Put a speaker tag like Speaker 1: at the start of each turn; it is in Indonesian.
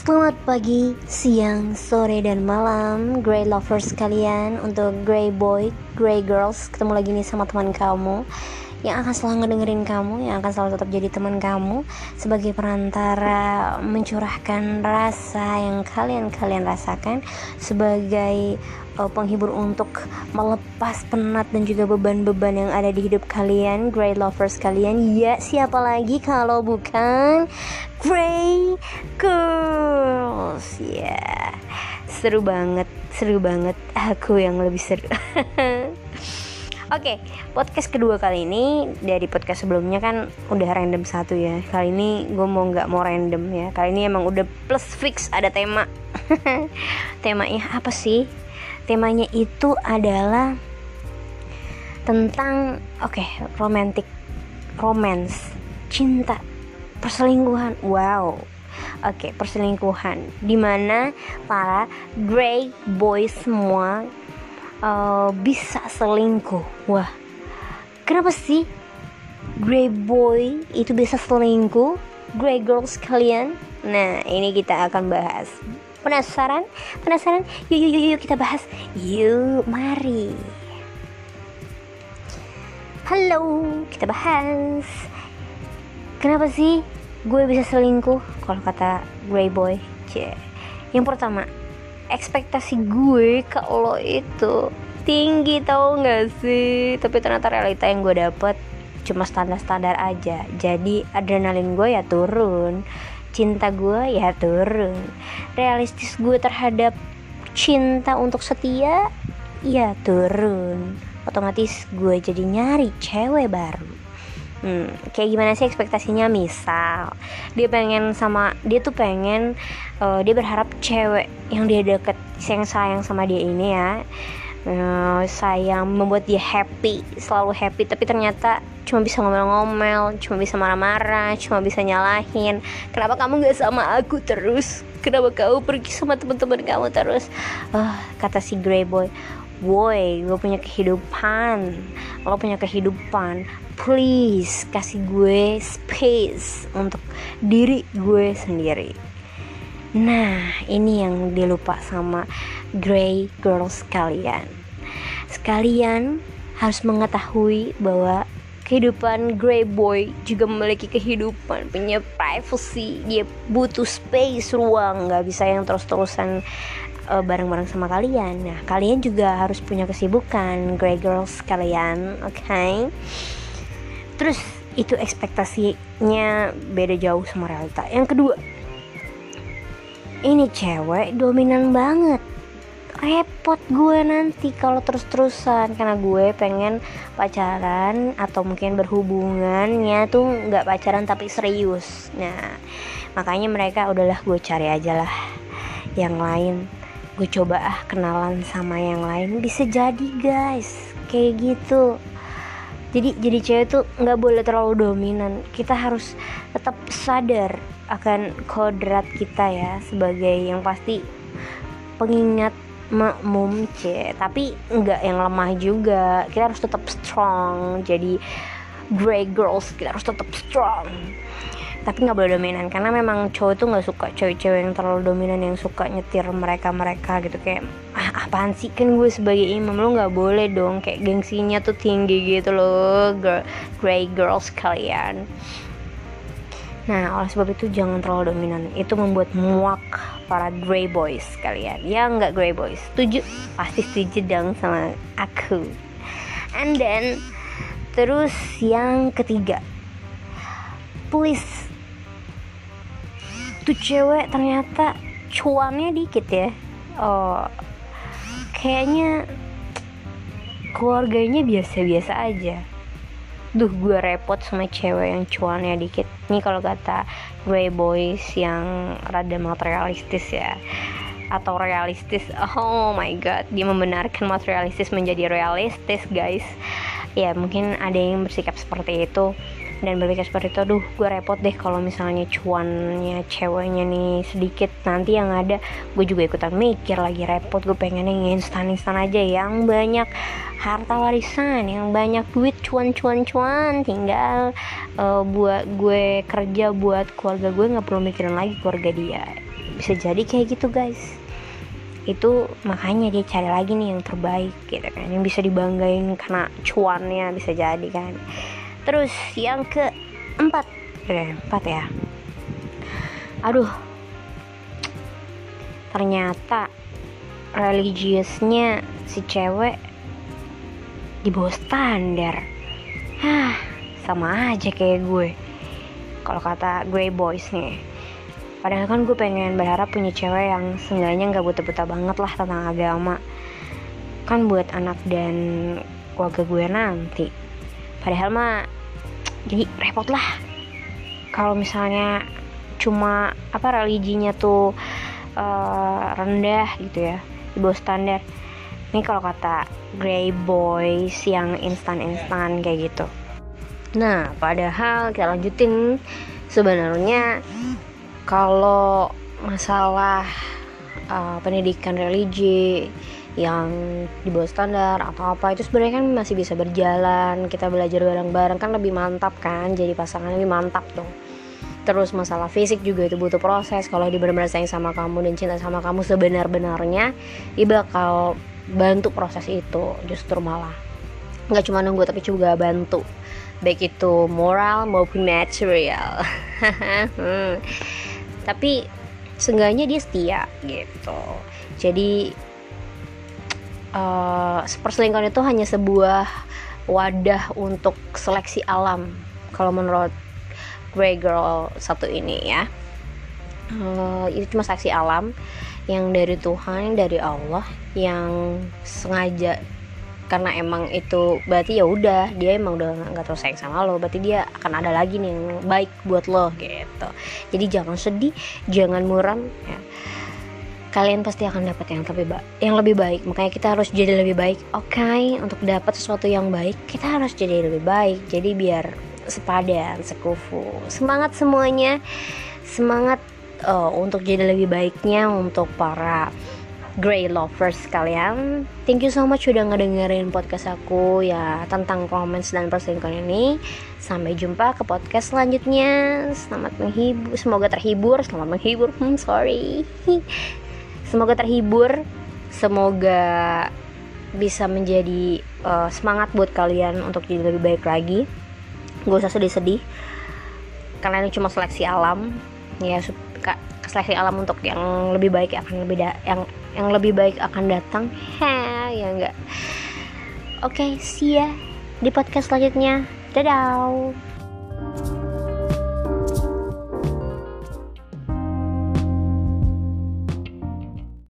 Speaker 1: Selamat pagi, siang, sore, dan malam Grey lovers kalian. Untuk Grey boy, Grey girls Ketemu lagi nih sama teman kamu. Yang akan selalu ngedengerin kamu Yang akan selalu tetap jadi teman kamu. Sebagai perantara mencurahkan rasa yang kalian-kalian rasakan. Sebagai uh, penghibur untuk melepas penat dan juga beban-beban yang ada di hidup kalian Grey lovers kalian. Ya siapa lagi kalau bukan Grey Girls ya yeah. seru banget seru banget aku yang lebih seru Oke, okay, podcast kedua kali ini dari podcast sebelumnya kan udah random satu ya. Kali ini gue mau nggak mau random ya. Kali ini emang udah plus fix ada tema. Temanya apa sih? Temanya itu adalah tentang oke okay, romantic romance cinta perselingkuhan wow oke okay, perselingkuhan di mana para grey boys semua uh, bisa selingkuh. Wah kenapa sih grey boy itu bisa selingkuh? Grey girls kalian? Nah ini kita akan bahas. Penasaran? Penasaran? Yuk yuk yuk, yuk kita bahas. Yuk mari. Halo kita bahas. Kenapa sih gue bisa selingkuh? Kalau kata Grey Boy, cie. Yang pertama, ekspektasi gue lo itu tinggi tau gak sih? Tapi ternyata realita yang gue dapet cuma standar-standar aja. Jadi adrenalin gue ya turun, cinta gue ya turun, realistis gue terhadap cinta untuk setia ya turun. Otomatis gue jadi nyari cewek baru hmm, kayak gimana sih ekspektasinya? Misal dia pengen sama dia tuh pengen uh, dia berharap cewek yang dia deket yang sayang sama dia ini ya uh, sayang membuat dia happy selalu happy tapi ternyata cuma bisa ngomel-ngomel cuma bisa marah-marah cuma bisa nyalahin. Kenapa kamu gak sama aku terus? Kenapa kamu pergi sama teman-teman kamu terus? Uh, kata si Grey Boy Woi, gue punya kehidupan. Lo punya kehidupan. Please, kasih gue space Untuk diri gue sendiri. Nah, ini yang dilupa sama Grey Girls kalian. Sekalian harus mengetahui bahwa kehidupan Grey Boy juga memiliki kehidupan punya privacy. Dia butuh space ruang. Nggak bisa yang terus-terusan uh, bareng-bareng sama kalian. Nah, kalian juga harus punya kesibukan, Grey Girls kalian, oke? Okay? Terus itu ekspektasinya beda jauh sama realita. Yang kedua, ini cewek dominan banget. Repot gue nanti kalau terus-terusan karena gue pengen pacaran atau mungkin berhubungannya tuh nggak pacaran tapi serius. Nah, makanya mereka udahlah gue cari aja lah yang lain gue coba ah kenalan sama yang lain bisa jadi guys. Kayak gitu. Jadi jadi cewek tuh nggak boleh terlalu dominan. Kita harus tetap sadar akan kodrat kita ya sebagai yang pasti pengingat makmum c tapi nggak yang lemah juga. Kita harus tetap strong. Jadi grey girls kita harus tetap strong tapi nggak boleh dominan karena memang cowok tuh nggak suka cewek-cewek yang terlalu dominan yang suka nyetir mereka mereka gitu kayak ah, apaan sih kan gue sebagai imam lo nggak boleh dong kayak gengsinya tuh tinggi gitu loh girl, grey girls kalian Nah, oleh sebab itu jangan terlalu dominan. Itu membuat muak para grey boys kalian. Ya nggak grey boys. Setuju? Pasti setuju dong sama aku. And then terus yang ketiga. Please. Tuh cewek ternyata cuannya dikit ya. Oh kayaknya keluarganya biasa-biasa aja. Duh gue repot sama cewek yang cuannya dikit. Nih kalau kata grey boys yang rada materialistis ya. Atau realistis. Oh my god dia membenarkan materialistis menjadi realistis guys. Ya mungkin ada yang bersikap seperti itu dan berpikir seperti itu aduh gue repot deh kalau misalnya cuannya ceweknya nih sedikit nanti yang ada gue juga ikutan mikir lagi repot gue pengen yang instan instan aja yang banyak harta warisan yang banyak duit cuan cuan cuan tinggal uh, buat gue kerja buat keluarga gue nggak perlu mikirin lagi keluarga dia. Bisa jadi kayak gitu guys. Itu makanya dia cari lagi nih yang terbaik gitu kan. Yang bisa dibanggain karena cuannya bisa jadi kan terus yang keempat. Eh, empat ya. Aduh. Ternyata religiusnya si cewek di bawah standar. Hah, sama aja kayak gue. Kalau kata Grey Boys nih padahal kan gue pengen berharap punya cewek yang seenggaknya nggak buta-buta banget lah tentang agama. Kan buat anak dan keluarga gue nanti. Padahal mah jadi repot lah. Kalau misalnya cuma apa religinya tuh uh, rendah gitu ya di bawah standar. Ini kalau kata Grey Boys yang instan-instan kayak gitu. Nah padahal kita lanjutin. Sebenarnya kalau masalah uh, pendidikan religi yang di bawah standar atau apa itu sebenarnya kan masih bisa berjalan kita belajar bareng-bareng kan lebih mantap kan jadi pasangan lebih mantap dong. Terus masalah fisik juga itu butuh proses. Kalau dia benar-benar sayang sama kamu dan cinta sama kamu sebenar-benarnya dia bakal bantu proses itu justru malah. Nggak cuma nunggu tapi juga bantu. Baik itu moral maupun material. Tapi seenggaknya dia setia gitu. Jadi uh, perselingkuhan itu hanya sebuah wadah untuk seleksi alam kalau menurut Grey Girl satu ini ya uh, itu cuma saksi alam yang dari Tuhan dari Allah yang sengaja karena emang itu berarti ya udah dia emang udah nggak terus sayang sama lo berarti dia akan ada lagi nih yang baik buat lo gitu jadi jangan sedih jangan muram ya. Kalian pasti akan dapat yang lebih baik yang lebih baik. Makanya kita harus jadi lebih baik. Oke okay? untuk dapat sesuatu yang baik kita harus jadi lebih baik. Jadi biar sepadan sekufu. Semangat semuanya. Semangat uh, untuk jadi lebih baiknya untuk para Grey lovers kalian. Thank you so much udah ngedengerin podcast aku ya tentang romance dan perselingkuhan ini. Sampai jumpa ke podcast selanjutnya. Selamat menghibur, semoga terhibur. Selamat menghibur, hmm sorry Semoga terhibur. Semoga bisa menjadi uh, semangat buat kalian untuk jadi lebih baik lagi. Gak usah sedih-sedih. Karena ini cuma seleksi alam. Ya seleksi alam untuk yang lebih baik akan lebih da yang yang lebih baik akan datang. He ya enggak oke okay, see ya di podcast selanjutnya. Dadah